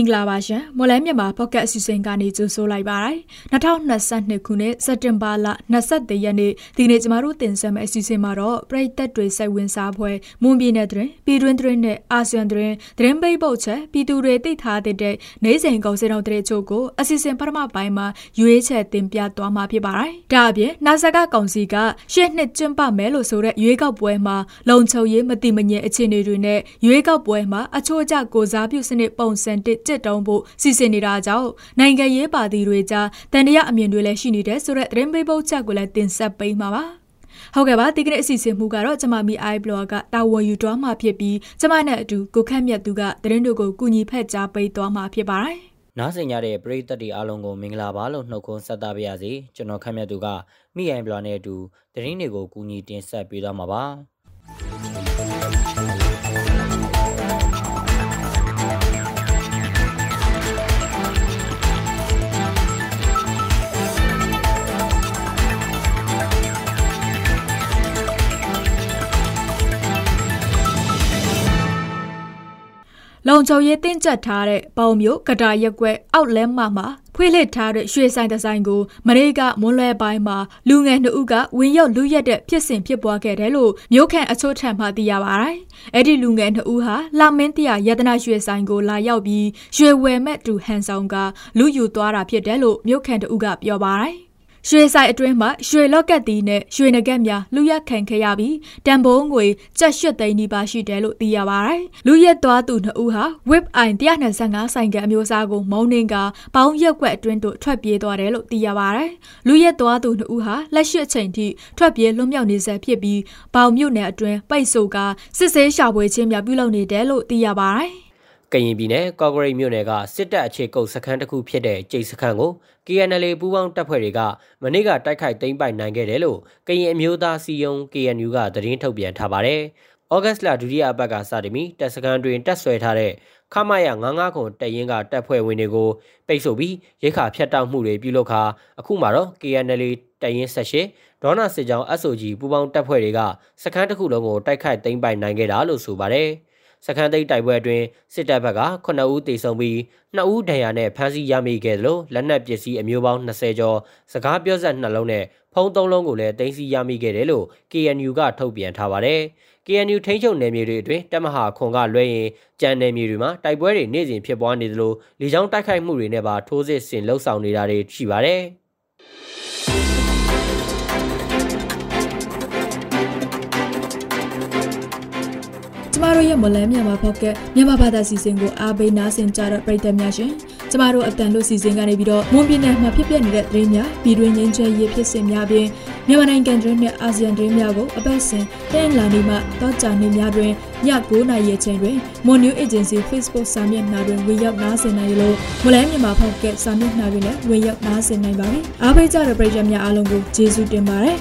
င်္ဂလာပါရှင်မော်လမြန်မာပေါ့ကတ်အစီအစဉ်ကနေကြိုဆိုလိုက်ပါရစေ2022ခုနှစ်စက်တင်ဘာလ23ရက်နေ့ဒီနေ့ကျမတို့တင်ဆက်မယ့်အစီအစဉ်မှာတော့ပြည်သက်တွေစိတ်ဝင်စားဖွယ်မွန်ပြည်နယ်တွင်ပြည်တွင်းတွင်နဲ့အာဆီယံတွင်သတင်းပိတ်ပုတ်ချက်ပြည်သူတွေသိထားတဲ့နေစဉ်ကုန်စည်တော်တဲ့ချို့ကိုအစီအစဉ်ပထမပိုင်းမှာရွေးချယ်တင်ပြသွားမှာဖြစ်ပါတယ်ဒါအပြင်နာဆာကကောင်စီကရှေ့နှစ်ကျင်းပမယ်လို့ဆိုတဲ့ရွေးကောက်ပွဲမှာလုံခြုံရေးမတိမငြိမ်အခြေအနေတွေနဲ့ရွေးကောက်ပွဲမှာအချို့ကျကိုစားပြုစနစ်ပုံစံတစ်ကြစ်တုံးဖို့စီစဉ်နေတာကြောင့်နိုင်ငံရေးပါတီတွေကြားတန်တရားအမြင်တွေလည်းရှိနေတယ်ဆိုတဲ့သတင်းပေးပုတ်ချက်ကိုလည်းတင်ဆက်ပေးမှာပါဟုတ်ကဲ့ပါဒီကနေ့အစီအစဉ်မှုကတော့ကျမမီ i blog ကတာဝန်ယူသွားမှာဖြစ်ပြီးကျမနဲ့အတူကိုခန့်မြတ်သူကသတင်းတို့ကိုကူညီဖက်ကြားပေးသွားမှာဖြစ်ပါတယ်နားဆင်ကြတဲ့ပရိသတ်တွေအားလုံးကိုမင်္ဂလာပါလို့နှုတ်ခွန်းဆက်သပါရစေကျွန်တော်ခန့်မြတ်သူကမိ i blog နဲ့အတူသတင်းတွေကိုကူညီတင်ဆက်ပေးသွားမှာပါ လုံခြုံရေးတင်းကျပ်ထားတဲ့ပုံမျိုးကတာရက်ွက်အောက်လဲမမှာဖွေးလှစ်ထားတဲ့ရွှေဆိုင်ဒီဇိုင်းကိုမရေကမွန်လွယ်ပိုင်းမှာလူငယ်နှစ်ဦးကဝင်ရောက်လူရက်တဲ့ဖြစ်စဉ်ဖြစ်ပွားခဲ့တယ်လို့မြို့ခန့်အချို့ထံမှသိရပါတယ်။အဲ့ဒီလူငယ်နှစ်ဦးဟာလာမင်းတရယတနာရွှေဆိုင်ကိုလာရောက်ပြီးရွှေဝယ်မဲ့တူဟန်ဆောင်ကလူယူသွားတာဖြစ်တယ်လို့မြို့ခန့်တူကပြောပါတယ်။ ရွှေဆိုင်အတွင်းမှာရွှေလော့ကက်တီနဲ့ရွှေနဂက်များလူရက်ခံခဲ့ရပြီးတန်ဖိုးငွေကျပ်၈သိန်းနီးပါးရှိတယ်လို့သိရပါတယ်။လူရက်သွားသူနှစ်ဦးဟာ Whip i 125ဆိုင်ကအမျိုးအစားကိုမောင်းနှင်းကပေါင်းရက်ွက်အတွင်းသို့ထွက်ပြေးသွားတယ်လို့သိရပါတယ်။လူရက်သွားသူနှစ်ဦးဟာလက်ရှိအချိန်ထိထွက်ပြေးလွတ်မြောက်နေဆဲဖြစ်ပြီးပေါင်မြို့နယ်အတွင်းပိတ်ဆို့ကစစ်ဆေးရှာဖွေခြင်းများပြုလုပ်နေတယ်လို့သိရပါတယ်။ ကရင်ပြည်နယ်ကော့ဂရိတ်မြို့နယ်ကစစ်တပ်အခြေကုပ်စခန်းတစ်ခုဖြစ်တဲ့ကျိတ်စခန်းကို KNL ပူးပေါင်းတပ်ဖွဲ့တွေကမနေ့ကတိုက်ခိုက်သိမ်းပိုက်နိုင်ခဲ့တယ်လို့ကရင်အမျိုးသားစီယုံ KNU ကသတင်းထုတ်ပြန်ထားပါတယ်။ဩဂတ်စ်လဒုတိယအပတ်ကစတင်ပြီးတပ်စခန်းတွင်တပ်ဆွဲထားတဲ့ခမရ99ခုတပ်ရင်းကတပ်ဖွဲ့ဝင်တွေကိုပိတ်ဆို့ပြီးရိခါဖျက်တောက်မှုတွေပြုလုပ်ခါအခုမှတော့ KNL တပ်ရင်းဆက်ရှိဒေါနာစစ်ကြောင်း SOG ပူးပေါင်းတပ်ဖွဲ့တွေကစခန်းတစ်ခုလုံးကိုတိုက်ခိုက်သိမ်းပိုက်နိုင်ခဲ့တာလို့ဆိုပါတယ်။ စခန်းသိမ်းတိုက်ပွဲအတွင်းစစ်တပ်ဘက်က9ဦးသေဆုံးပြီး2ဦးဒဏ်ရာနဲ့ဖမ်းဆီးရမိခဲ့တယ်လို့လက်နက်ပစ္စည်းအမျိုးပေါင်း20ကျော်စကားပြောဆက်နှလုံးနဲ့ဖုံးသုံးလုံးကိုလည်းသိမ်းဆည်းရမိခဲ့တယ်လို့ KNU ကထုတ်ပြန်ထားပါတယ်။ KNU ထိန်းချုပ်နယ်မြေတွေအတွင်းတပ်မဟာခွန်ကလွှဲရင်ကြံနယ်မြေတွေမှာတိုက်ပွဲတွေနေ့စဉ်ဖြစ်ပွားနေသလိုလေကြောင်းတိုက်ခိုက်မှုတွေနဲ့ပါထိုးစစ်ဆင်လှုပ်ဆောင်နေတာတွေရှိပါတယ်။ မတို့ရဲ့မလန်းမြန်မာဖောက်ကမြန်မာဘာသာစီစဉ်ကိုအားပေးနားဆင်ကြတဲ့ပရိသတ်များရှင်ကျမတို့အတန်လို့စီစဉ်ကနေပြီးတော့မွန်ပြည်နယ်မှာဖြစ်ပျက်နေတဲ့သတင်းများပြည်တွင်းငင်းချဲရေးဖြစ်စဉ်များပြင်မြန်မာနိုင်ငံတွင်းနဲ့အာဆီယံတွင်းများကိုအပတ်စဉ်တင်လာနေမှတောကြနေများတွင်ည9:00နာရီချိန်တွင် Mon New Agency Facebook စာမျက်နှာတွင်ဝင်ရောက်နားဆင်နိုင်လို့မလန်းမြန်မာဖောက်ကစာမျက်နှာတွင်လည်းဝင်ရောက်နားဆင်နိုင်ပါပြီအားပေးကြတဲ့ပရိသတ်များအားလုံးကိုကျေးဇူးတင်ပါတယ်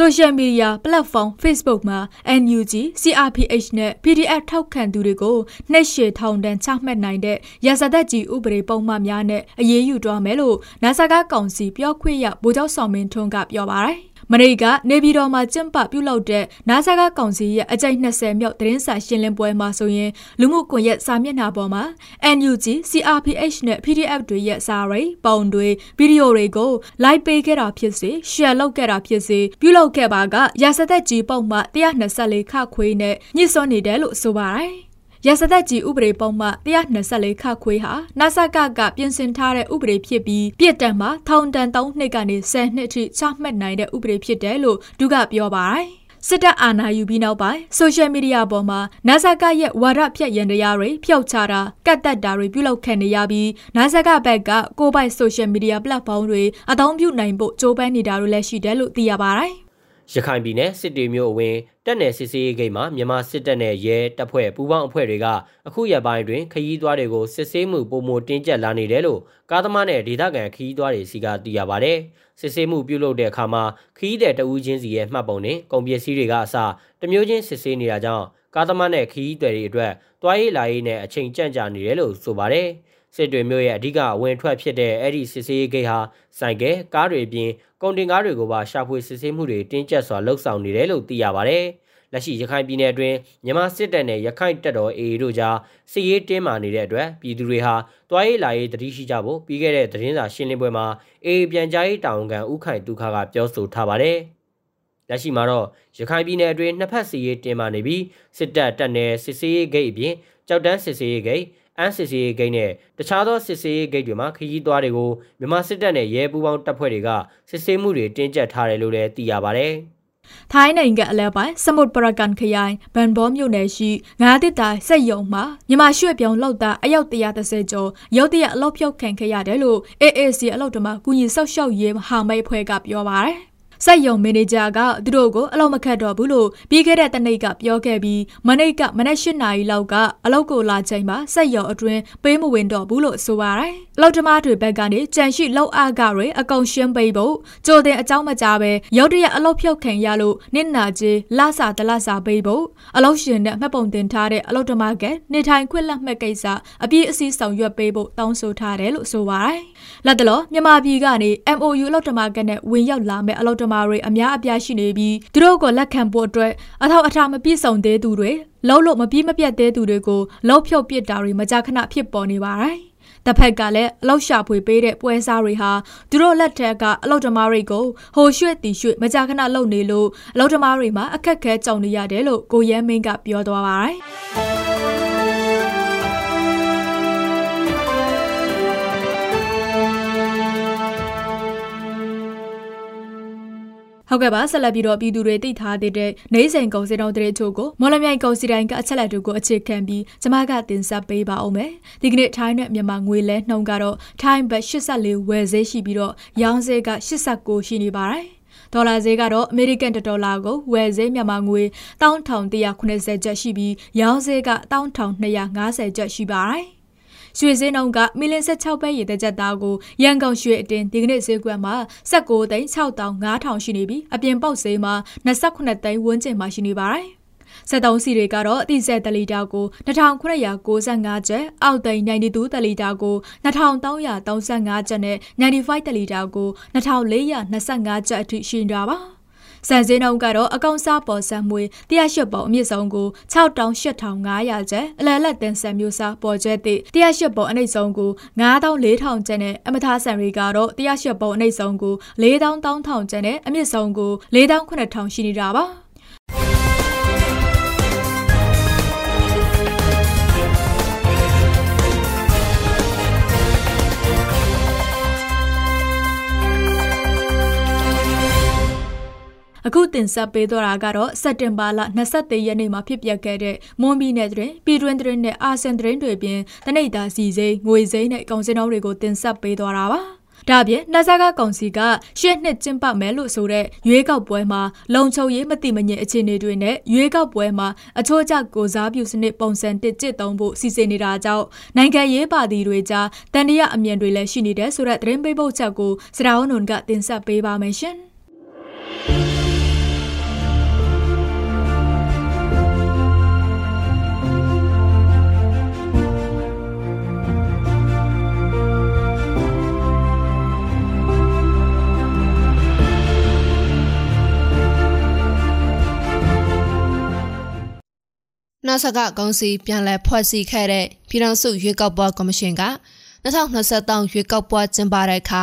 ဆိုရှယ်မီဒီယာပလက်ဖောင်း Facebook မှာ NUG, CRPH နဲ့ PDF ထောက်ခံသူတွေကိုနှိပ်ရှေထောင်ဒဏ်ချမှတ်နိုင်တဲ့ရာဇသက်ကြီးဥပဒေပုံမှန်များနဲ့အရေးယူသွားမယ်လို့နာဆာကကောင်စီပြောခွင့်ရဗိုလ်ချုပ်စော်မင်းထွန်းကပြောပါတယ် မနေ့ကနေပြည်တော်မှာကျင်းပပြုလုပ်တဲ့နာဆာကကောင်စီရဲ့အကြိမ်20မြောက်သတင်းစာရှင်းလင်းပွဲမှာဆိုရင်လူမှုကွန်ရက်စာမျက်နှာပေါ်မှာ NUG, CRPH နဲ့ PDF တွေရဲ့စာရိပ်ပုံတွေဗီဒီယိုတွေကို like ပေးခဲ့တာဖြစ်စေ share လုပ်ခဲ့တာဖြစ်စေပြုလုပ်ခဲ့ပါကရာဇသက်ကြီးပုံမှ124ခခွေးနဲ့ညှစ်စွန်းနေတယ်လို့ဆိုပါတယ် ရစသက်ကြီးဥပဒေပုံမှ124ခခွေးဟာနာဆကကပြင်ဆင်ထားတဲ့ဥပဒေဖြစ်ပြီးပြစ်ဒဏ်မှာထောင်ဒဏ်3နှစ်ကနေ10နှစ်အထိချမှတ်နိုင်တဲ့ဥပဒေဖြစ်တယ်လို့သူကပြောပါတယ်စစ်တပ်အာဏာယူပြီးနောက်ပိုင်းဆိုရှယ်မီဒီယာပေါ်မှာနာဇာကရဲ့ဝါဒဖြတ်ရန်တရားတွေဖျောက်ချတာကတ်တက်တာတွေပြုလုပ်ခံနေရပြီးနာဇာကဘက်ကကိုပိုက်ဆိုရှယ်မီဒီယာပလက်ဖောင်းတွေအသုံးပြုနိုင်ဖို့ကြိုးပမ်းနေတာတွေလည်းရှိတယ်လို့သိရပါတယ်။ ရခိုင်ပြည်နယ်စစ်တေမျိုးအဝင်တက်နယ်စစ်စေးရေးဂိတ်မှာမြန်မာစစ်တပ်နဲ့ရဲတပ်ဖွဲ့ပူးပေါင်းအဖွဲ့တွေကအခုရက်ပိုင်းတွင်ခရီးသွားတွေကိုစစ်ဆေးမှုပုံမတင်းကျပ်လာနေတယ်လို့ကားသမားနဲ့ဒေသခံခရီးသွားတွေစီကသိရပါဗျ။စစ်ဆေးမှုပြုလုပ်တဲ့အခါမှာခရီးသည်တဦးချင်းစီရဲ့မှတ်ပုံနဲ့ကုန်ပစ္စည်းတွေကအစတမျိုးချင်းစစ်ဆေးနေတာကြောင့်ကားသမားနဲ့ခရီးသည်တွေအတွက်တွားရေးလာရေးနဲ့အချိန်ကြန့်ကြာနေတယ်လို့ဆိုပါတယ်။ စစ်တွေမြို့ရဲ့အဓိကအဝင်ထွက်ဖြစ်တဲ့အဲ့ဒီစစ်ဆေးရေးဂိတ်ဟာစိုက်ကဲကားတွေအပြင်ကုန်တင်ကားတွေကိုပါရှာဖွေစစ်ဆေးမှုတွေတင်းကျပ်စွာလှုပ်ဆောင်နေတယ်လို့သိရပါဗျ။လက်ရှိရခိုင်ပြည်နယ်အတွင်းမြန်မာစစ်တပ်နဲ့ရခိုင်တပ်တော် AA တို့ကြားစစ်ရေးတင်းမာနေတဲ့အတွက်ပြည်သူတွေဟာတွားရေးလာရေးတတိရှိကြဖို့ပြီးခဲ့တဲ့သတင်းစာရှင်းလင်းပွဲမှာ AA ပြန်ကြားရေးတာဝန်ခံဦးခိုင်ဒုခကပြောဆိုထားပါတယ်။လက်ရှိမှာတော့ရခိုင်ပြည်နယ်အတွင်းနှစ်ဖက်စီရေးတင်မာနေပြီးစစ်တပ်တပ်နယ်စစ်စေးရေးဂိတ်အပြင်ကြောက်တန်းစစ်စေးရေးဂိတ် အန်းစစ်စေးရေးဂိတ်နဲ့တခြားသောစစ်စေးရေးဂိတ်တွေမှာခရီးသွားတွေကိုမြန်မာစစ်တပ်နဲ့ရဲပူးပေါင်းတပ်ဖွဲ့တွေကစစ်ဆေးမှုတွေတင်းကျပ်ထားတယ်လို့လည်းသိရပါဗျ။ထိုင်းနိုင်ငံအလဲပိုင်းစမုတ်ပရကန်ခရိုင်ဘန်ဘောမြို့နယ်ရှိငါးတစ်တိုင်စက်ယုံမှာမြန်မာရွှေ့ပြောင်းလောက်သားအယောက်130ကျော်ရုတ်တရက်အလောက်ဖြုတ်ခံခဲ့ရတယ်လို့ AAC အလောက်တမကူညီဆောက်ရှောက်ရေးမဟာမိတ်အဖွဲ့ကပြောပါတယ်။ စက်ယုံမန်နေဂျာကသူတို့ကိုအလုပ်မခတ်တော့ဘူးလို့ပြီးခဲ့တဲ့တနေ့ကပြောခဲ့ပြီးမနေ့ကမနေ့၈နာရီလောက်ကအလုပ်ကိုလာချိန်မှာစက်ယုံအတွင်းပေးမဝင်တော့ဘူးလို့ဆိုပါတယ်။အလုပ်သမားတွေဘက်ကနေကြံရှိလောက်အားကတွေအကုန်ရှင်းပေးဖို့ကြိုတင်အကြောင်းမကြားပဲရုတ်တရက်အလုပ်ဖြုတ်ခံရလို့နစ်နာကြီးလဆာတလဆာပေးဖို့အလုပ်ရှင်နဲ့မှတ်ပုံတင်ထားတဲ့အလုပ်သမားကနေထိုင်ခွင့်လက်မှတ်ကိစ္စအပြည့်အစည်းဆောင်ရွက်ပေးဖို့တောင်းဆိုထားတယ်လို့ဆိုပါတယ်။လက်တလောမြန်မာပြည်ကနေ MOU အလုပ်သမားကနဲ့ဝင်ရောက်လာမဲ့အလုပ်သမားတွေအများအပြားရှိနေပြီးသူတို့ကိုလက်ခံဖို့အတွက်အထောက်အထားမပြည့်စုံသေးသူတွေလုံးလို့မပြီးမပြတ်သေးသူတွေကိုလောက်ဖြုတ်ပစ်တာတွေမကြာခဏဖြစ်ပေါ်နေပါတယ်။တစ်ဖက်ကလည်းအလောက်ရှာဖွေပေးတဲ့ပွဲစားတွေဟာသူတို့လက်ထက်ကအလောက်ဓမားတွေကိုဟိုရွှေ့တီရွှေ့မကြာခဏလုပ်နေလို့အလောက်ဓမားတွေမှာအခက်ခဲကြုံနေရတယ်လို့ကိုရဲမင်းကပြောသွားပါတယ်။ ဟုတ်ကဲ့ပါဆက်လက်ပြီးတော့ပြည်သူတွေသိထားတဲ့နေစဉ်ကုန်စည်တော်တဲ့ချို့ကိုမော်လမြိုင်ကုန်စည်တိုင်းကအချက်လက်တို့ကိုအခြေခံပြီးကျမကတင်ဆက်ပေးပါအောင်မယ်ဒီကနေ့ထိုင်းနဲ့မြန်မာငွေလဲနှုန်းကတော့ထိုင်းဘတ်84ဝယ်ဈေးရှိပြီးတော့ရောင်းဈေးက89ရှိနေပါတယ်ဒေါ်လာဈေးကတော့အမေရိကန်ဒေါ်လာကိုဝယ်ဈေးမြန်မာငွေ1180ကျပ်ရှိပြီးရောင်းဈေးက1250ကျပ်ရှိပါတယ် ရွှေစင်းနှုန်းကမီလ16ပဲရေသက်ချက်သားကိုရန်ကုန်ရွှေအတင်ဒီကနေ့ဈေးကွက်မှာ16သိန်း6500ရှိနေပြီးအပြင်ပေါက်ဈေးမှာ28သိန်းဝန်းကျင်မှာရှိနေပါတယ်။စက်သုံးစီတွေကတော့အတိဆက်တလီတာကို2995ကျပ်အောက်သိန်း92တလီတာကို2335ကျပ်နဲ့95တလီတာကို2425ကျပ်အထိရှိနေတာပါ။ စံစင်းနှုန်းကတော့အကောင်စားပေါ်ဆန်မွေ108ပေါ်အမြင့်ဆုံးကို68500ကျပ်အလယ်လက်တင်ဆန်မျိုးစားပေါ်ကျဲသည့်108ပေါ်အနှိမ့်ဆုံးကို9400ကျပ်နဲ့အမထားဆန်တွေကတော့108ပေါ်အနှိမ့်ဆုံးကို4000ကျပ်နဲ့အမြင့်ဆုံးကို48000ရှိနေတာပါ အခုတင်ဆက်ပေးသွားတာကတော့စက်တင်ဘာလ23ရက်နေ့မှာဖြစ်ပျက်ခဲ့တဲ့မွန်ဘီနယ်တွင်ပြည်တွင်းတွင်နဲ့အာဆန်တွင်တွေပြင်တနိဒာစီစိငွေစိနဲ့ကောင်စင်တော်တွေကိုတင်ဆက်ပေးသွားတာပါဒါပြင်နှဆာကကောင်စီကရှစ်နှစ်ကျင်းပမယ်လို့ဆိုတဲ့ရွေးကောက်ပွဲမှာလုံခြုံရေးမတိမငြိမ်အခြေအနေတွေနဲ့ရွေးကောက်ပွဲမှာအချို့ကျကိုစားပြုစနစ်ပုံစံတစ်ကျစ်သုံးဖို့စီစဉ်နေတာကြောင့်နိုင်ငံရေးပါတီတွေကြားတန်တရာအမြင်တွေလည်းရှိနေတဲ့ဆိုတဲ့သတင်းပေးပို့ချက်ကိုစရာဝနုံကတင်ဆက်ပေးပါမယ်ရှင်။ နောက်ဆက်ကကောင်စီပြန်လည်ဖွဲ့စည်းခဲ့တဲ့ပြည်ထောင်စုရွေးကောက်ပွဲကော်မရှင်က2023ရွေးကောက်ပွဲကျင်းပတဲ့အခါ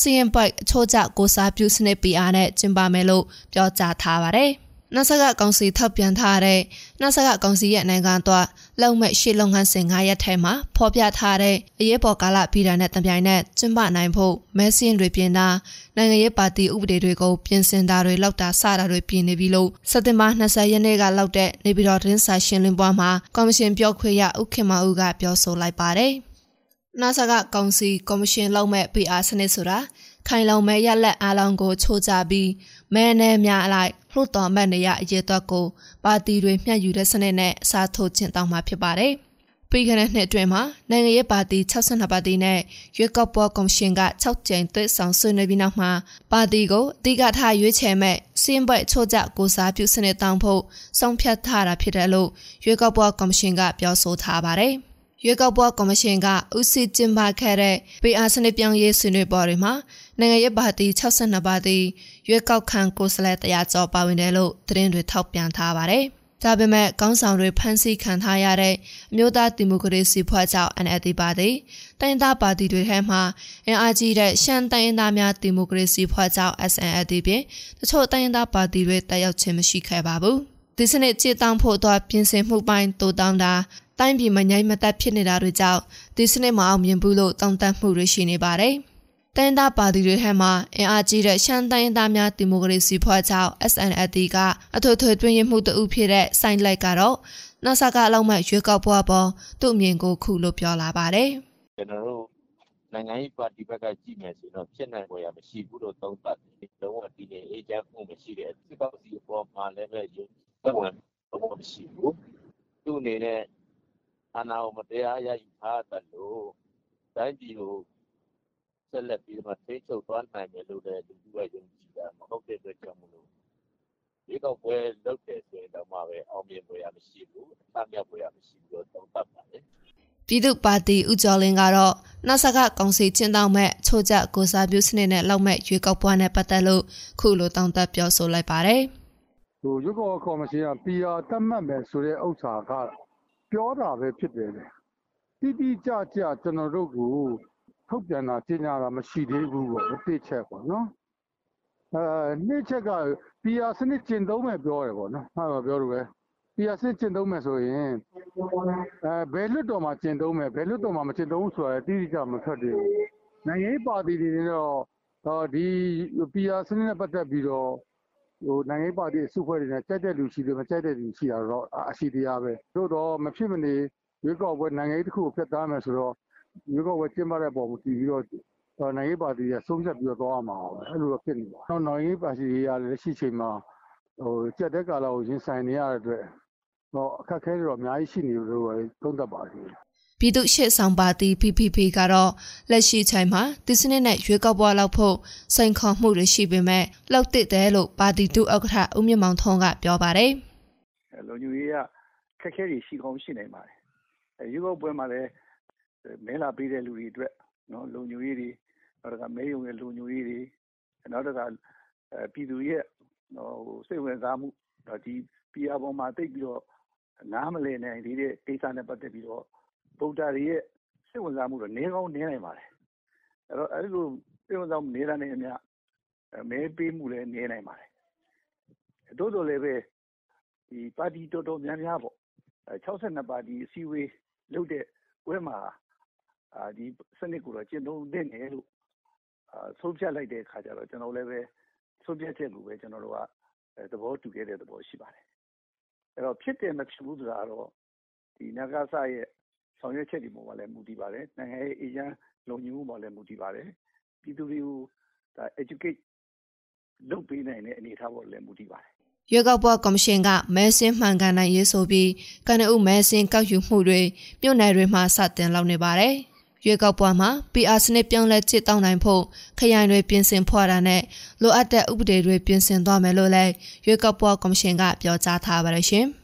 စီရင်ပိုက်အချို့ကျကိုစားပြုစနစ် PR နဲ့ကျင်းပမယ်လို့ပြောကြားထားပါတယ်။ နှဆက်ကကောင်စီထောက်ပြန်ထားတဲ့နှဆက်ကကောင်စီရဲ့နိုင်ငံတော်လုံမဲ့ရှေ့လုပ်ငန်းစဉ်9ရက်ထဲမှာဖော်ပြထားတဲ့အရေးပေါ်ကာလပြည်ထောင်နဲ့တပြိုင်နက်ကျင်းပနိုင်ဖို့မဲစင်းတွေပြင်တာနိုင်ငံရေးပါတီဥပဒေတွေကိုပြင်ဆင်တာတွေလောက်တာစတာတွေပြင်နေပြီလို့စက်တင်ဘာ20ရက်နေ့ကလောက်တဲ့နေပြည်တော်သတင်းစာရှင်းလင်းပွဲမှာကော်မရှင်ပြောခွင့်ရဥက္ကမဦးကပြောဆိုလိုက်ပါတယ်။နာဆာကကောင်စီကော်မရှင်လောက်မဲ့ PR စနစ်ဆိုတာ ခိုင်လုံမဲ့ရက်လက်အားလုံးကိုချိုးချပြီးမဲနဲ့များအလိုက်လှုပ်တော်မတ်နေရအရေးအတွက်ကိုပါတီတွေမျှယူတဲ့စနစ်နဲ့အစားထိုးကျင့်သုံးမှာဖြစ်ပါတယ်။ပြီးခဲ့တဲ့နှစ်အတွင်းမှာနိုင်ငံရေးပါတီ62ပါတီနဲ့ရွေးကောက်ပွဲကော်မရှင်က6ကြိမ်တွေ့ဆောင်ဆွေးနွေးပြီးနောက်မှာပါတီကိုအဓိကထားရွေးချယ်မဲ့စင်းပွဲချို့ကြကိုစားပြုစနစ်တောင်းဖို့ဆုံးဖြတ်ထားတာဖြစ်တယ်လို့ရွေးကောက်ပွဲကော်မရှင်ကပြောဆိုထားပါတယ်။ ရွေးကောက်ပွဲကော်မရှင်ကဥစီကျင်းပခဲ့တဲ့ PR စနစ်ပြောင်းရေးဆွေးနွေးပွဲတွေမှာနိုင်ငံရေးပါတီ62ပါတီရွေးကောက်ခံကိုယ်စားလှယ်တရားကျော်ပါဝင်တယ်လို့သတင်းတွေထောက်ပြန်ထားပါတယ်။ဒါပေမဲ့ကောင်းဆောင်တွေဖမ်းဆီးခံထားရတဲ့အမျိုးသားဒီမိုကရေစီဖွဲ့ချုပ် NLD ပါတီတိုင်းသားပါတီတွေထဲမှာအင်အားကြီးတဲ့ရှမ်းတိုင်းသားများဒီမိုကရေစီဖွဲ့ချုပ် SNLD ပြင်တချို့တိုင်းသားပါတီတွေတက်ရောက်ခြင်းမရှိခဲ့ပါဘူး။ဒီစနစ်ကြည်တောင်းဖို့တော့ပြင်ဆင်မှုပိုင်းတိုးတောင်းတာ တိုင်းပြည်မငြိမ်မသက်ဖြစ်နေတာတွေကြောင့်ဒီစနစ်မအောင်မြင်ဘူးလို့တောင်းတမှုတွေရှိနေပါတယ်။တိုင်းသားပါတီတွေဟဲ့မှာအင်အားကြီးတဲ့ရှမ်းတိုင်းသားများဒီမိုကရေစီဖွဲ့ချုပ် SNLD ကအထွေထွေတွင်ရမှုတဦးဖြစ်တဲ့စိုင်းလိုက်ကတော့နောက်ဆကအလောက်မှရွေးကောက်ပွဲပေါ်သူ့အမြင်ကိုခုလိုပြောလာပါတယ်။ကျွန်တော်တို့နိုင်ငံရေးပါတီဘက်ကကြည့်မယ်ဆိုတော့ဖြစ်နိုင်ပေါ်ရမရှိဘူးလို့သုံးသပ်တယ်။လုံးဝတည်ငြိမ်အေးချမ်းမှုမရှိတဲ့စစ်ကောက်စီအပေါ်မှာလည်းပဲရုံးဝင်တော့မရှိဘူး။သူ့အနေနဲ့ အာဏာကိုမတရားရယူထားတယ်လို့တိုင်းပြည်ကိုဆက်လက်ပြီးမှထိချုပ်သွားနိုင်တယ်လို့လည်းလူထုကယုံကြည်တာမဟုတ်တဲ့အတွက်ကြောင့်မလို့ဒီကောက်ပွဲလုပ်တယ်ဆိုရင်တော့မှပဲအောင်မြင်ပွဲရမရှိဘူးအထမြောက်ပွဲရမရှိဘူးလို့သုံးသပ်ပါတယ်ပြည်သူ့ပါတီဦးကျော်လင်းကတော့နောက်ဆက်ကကောင်စီကျင်းတောင်းမဲ့ချို့ကြကိုစားပြုစနစ်နဲ့လောက်မဲ့ရွေးကောက်ပွဲနဲ့ပတ်သက်လို့ခုလိုတောင်းတပြောဆိုလိုက်ပါတယ်။ဟိုရွေးကောက်ကော်မရှင်က PR တတ်မှတ်မယ်ဆိုတဲ့ဥစ္စာက ပြောတာပဲဖြစ်တယ်လေတိတိကျကျကျွန်တော်တို့ကိုထုတ်ပြန်တာကြေညာတာမရှိသေးဘူးပေါ့တစ်ချက်ပေါ့နော်အဲနှစ်ချက်က PR စနစ်ကျင့်သုံးမယ်ပြောတယ်ပေါ့နော်ဟာပြောလို့ပဲ PR စနစ်ကျင့်သုံးမယ်ဆိုရင်အဲဘယ်လွတ်တော်မှာကျင့်သုံးမယ်ဘယ်လွတ်တော်မှာမကျင့်သုံးဘူးဆိုတာတိတိကျမထွက်သေးဘူးနိုင်ငံရေးပါတီတွေတော့ဟောဒီ PR စနစ်နဲ့ပတ်သက်ပြီးတော့ဟို နိုင်ငံပါတီအစုအဖွဲ့တွေနဲ့ကြိုက်တဲ့လူရှိတယ်မကြိုက်တဲ့လူရှိတာတော့အရှိတရားပဲတို့တော့မဖြစ်မနေရွေးကောက်ပွဲနိုင်ငံရေးတစ်ခုကိုဖျက်သားမယ်ဆိုတော့ရွေးကောက်ပွဲကျင်းပတဲ့ပုံကိုတည်ပြီးတော့နိုင်ငံရေးပါတီကဆုံးဖြတ်ပြီးတော့သွားမှာပဲအဲ့လိုတော့ဖြစ်နေပါတော့နိုင်ငံရေးပါတီတွေကလည်းရှိချိန်မှာဟိုကြက်တဲ့ကာလကိုရင်ဆိုင်နေရတဲ့အတွက်ဟောအခက်ခဲတွေတော့အများကြီးရှိနေလို့သုံးသပ်ပါတယ် ပြည်သူ့ရှေ့ဆောင်ပါတီ PPP ကတော့လက်ရှိချိန်မှာဒီစနစ်နဲ့ရွေးကောက်ပွဲလောက်ဖို့စိန်ခေါ်မှုတွေရှိပေမဲ့လောက်တစ်တယ်လို့ပါတီတူဥက္ကဋ္ဌဦးမြင့်မောင်ထွန်းကပြောပါတယ်။လုံခြုံရေးကခက်ခဲတွေရှိကောင်းရှိနိုင်ပါတယ်။ရွေးကောက်ပွဲမှာလည်းမဲလာပေးတဲ့လူတွေအတွက်နော်လုံခြုံရေးတွေနောက်တစ်ခါမဲယုံရဲ့လုံခြုံရေးတွေနောက်တစ်ခါပြည်သူရဲ့ဟိုစိတ်ဝင်စားမှုဒီ PR ပေါ်မှာတိတ်ပြီးတော့နားမလည်နိုင်သေးတဲ့ကိစ္စနဲ့ပတ်သက်ပြီးတော့ ဗုဒ္ဓတွေရဲ့စိတ်ဝင်စားမှုတော့နည်းကောင်းနည်းနိုင်ပါတယ်အဲ့တော့အဲ့လိုစိတ်ဝင်စားမှုနေတာနဲ့အမျှမဲပေးမှုလည်းနည်းနိုင်ပါတယ်တိုးတော်လည်းပဲဒီပါတီတော်တော်များများပေါ့62ပါတီအစည်းအဝေးလုပ်တဲ့ပွဲမှာအာဒီစနစ်ကိုတော့ကျင့်သုံးသင့်တယ်လို့အာဆုံးဖြတ်လိုက်တဲ့အခါကျတော့ကျွန်တော်လည်းပဲဆုံးဖြတ်ချက်ကိုပဲကျွန်တော်တို့ကသဘောတူခဲ့တဲ့သဘောရှိပါတယ်အဲ့တော့ဖြစ်တယ်မဖြစ်ဘူးဆိုတာတော့ဒီနဂါဆရဲ့ ဆောင်ရွက်ချက်တွေပေါ်မှာလည်း မူတည်ပါတယ် နိုင်ငံရေးအေဂျင့်လုံခြုံမှုပေါ်လည်း မူတည်ပါတယ် ပြည်သူတွေကိုဒါ educate လုပ်ပေးနိုင်တဲ့ အနေအထားပေါ်လည်း မူတည်ပါတယ် ရွေးကောက်ပွဲကော်မရှင်က မဲစင်းမှန်ကန်နိုင်ရေးဆိုပြီး ကနအုပ်မဲစင်းကောက်ယူမှုတွေ မြို့နယ်တွေမှာ စတင်လုပ်နေပါတယ်။ရွေးကောက်ပွဲမှာ PR စနစ်ပြောင်းလဲချစ်တောင်းနိုင်ဖို့ ခရိုင်တွေ ပြင်ဆင်ဖွာတာနဲ့ လိုအပ်တဲ့ ဥပဒေတွေ ပြင်ဆင်သွားမယ်လို့လည်း ရွေးကောက်ပွဲကော်မရှင်က ပြောကြားထားပါတယ်ရှင်။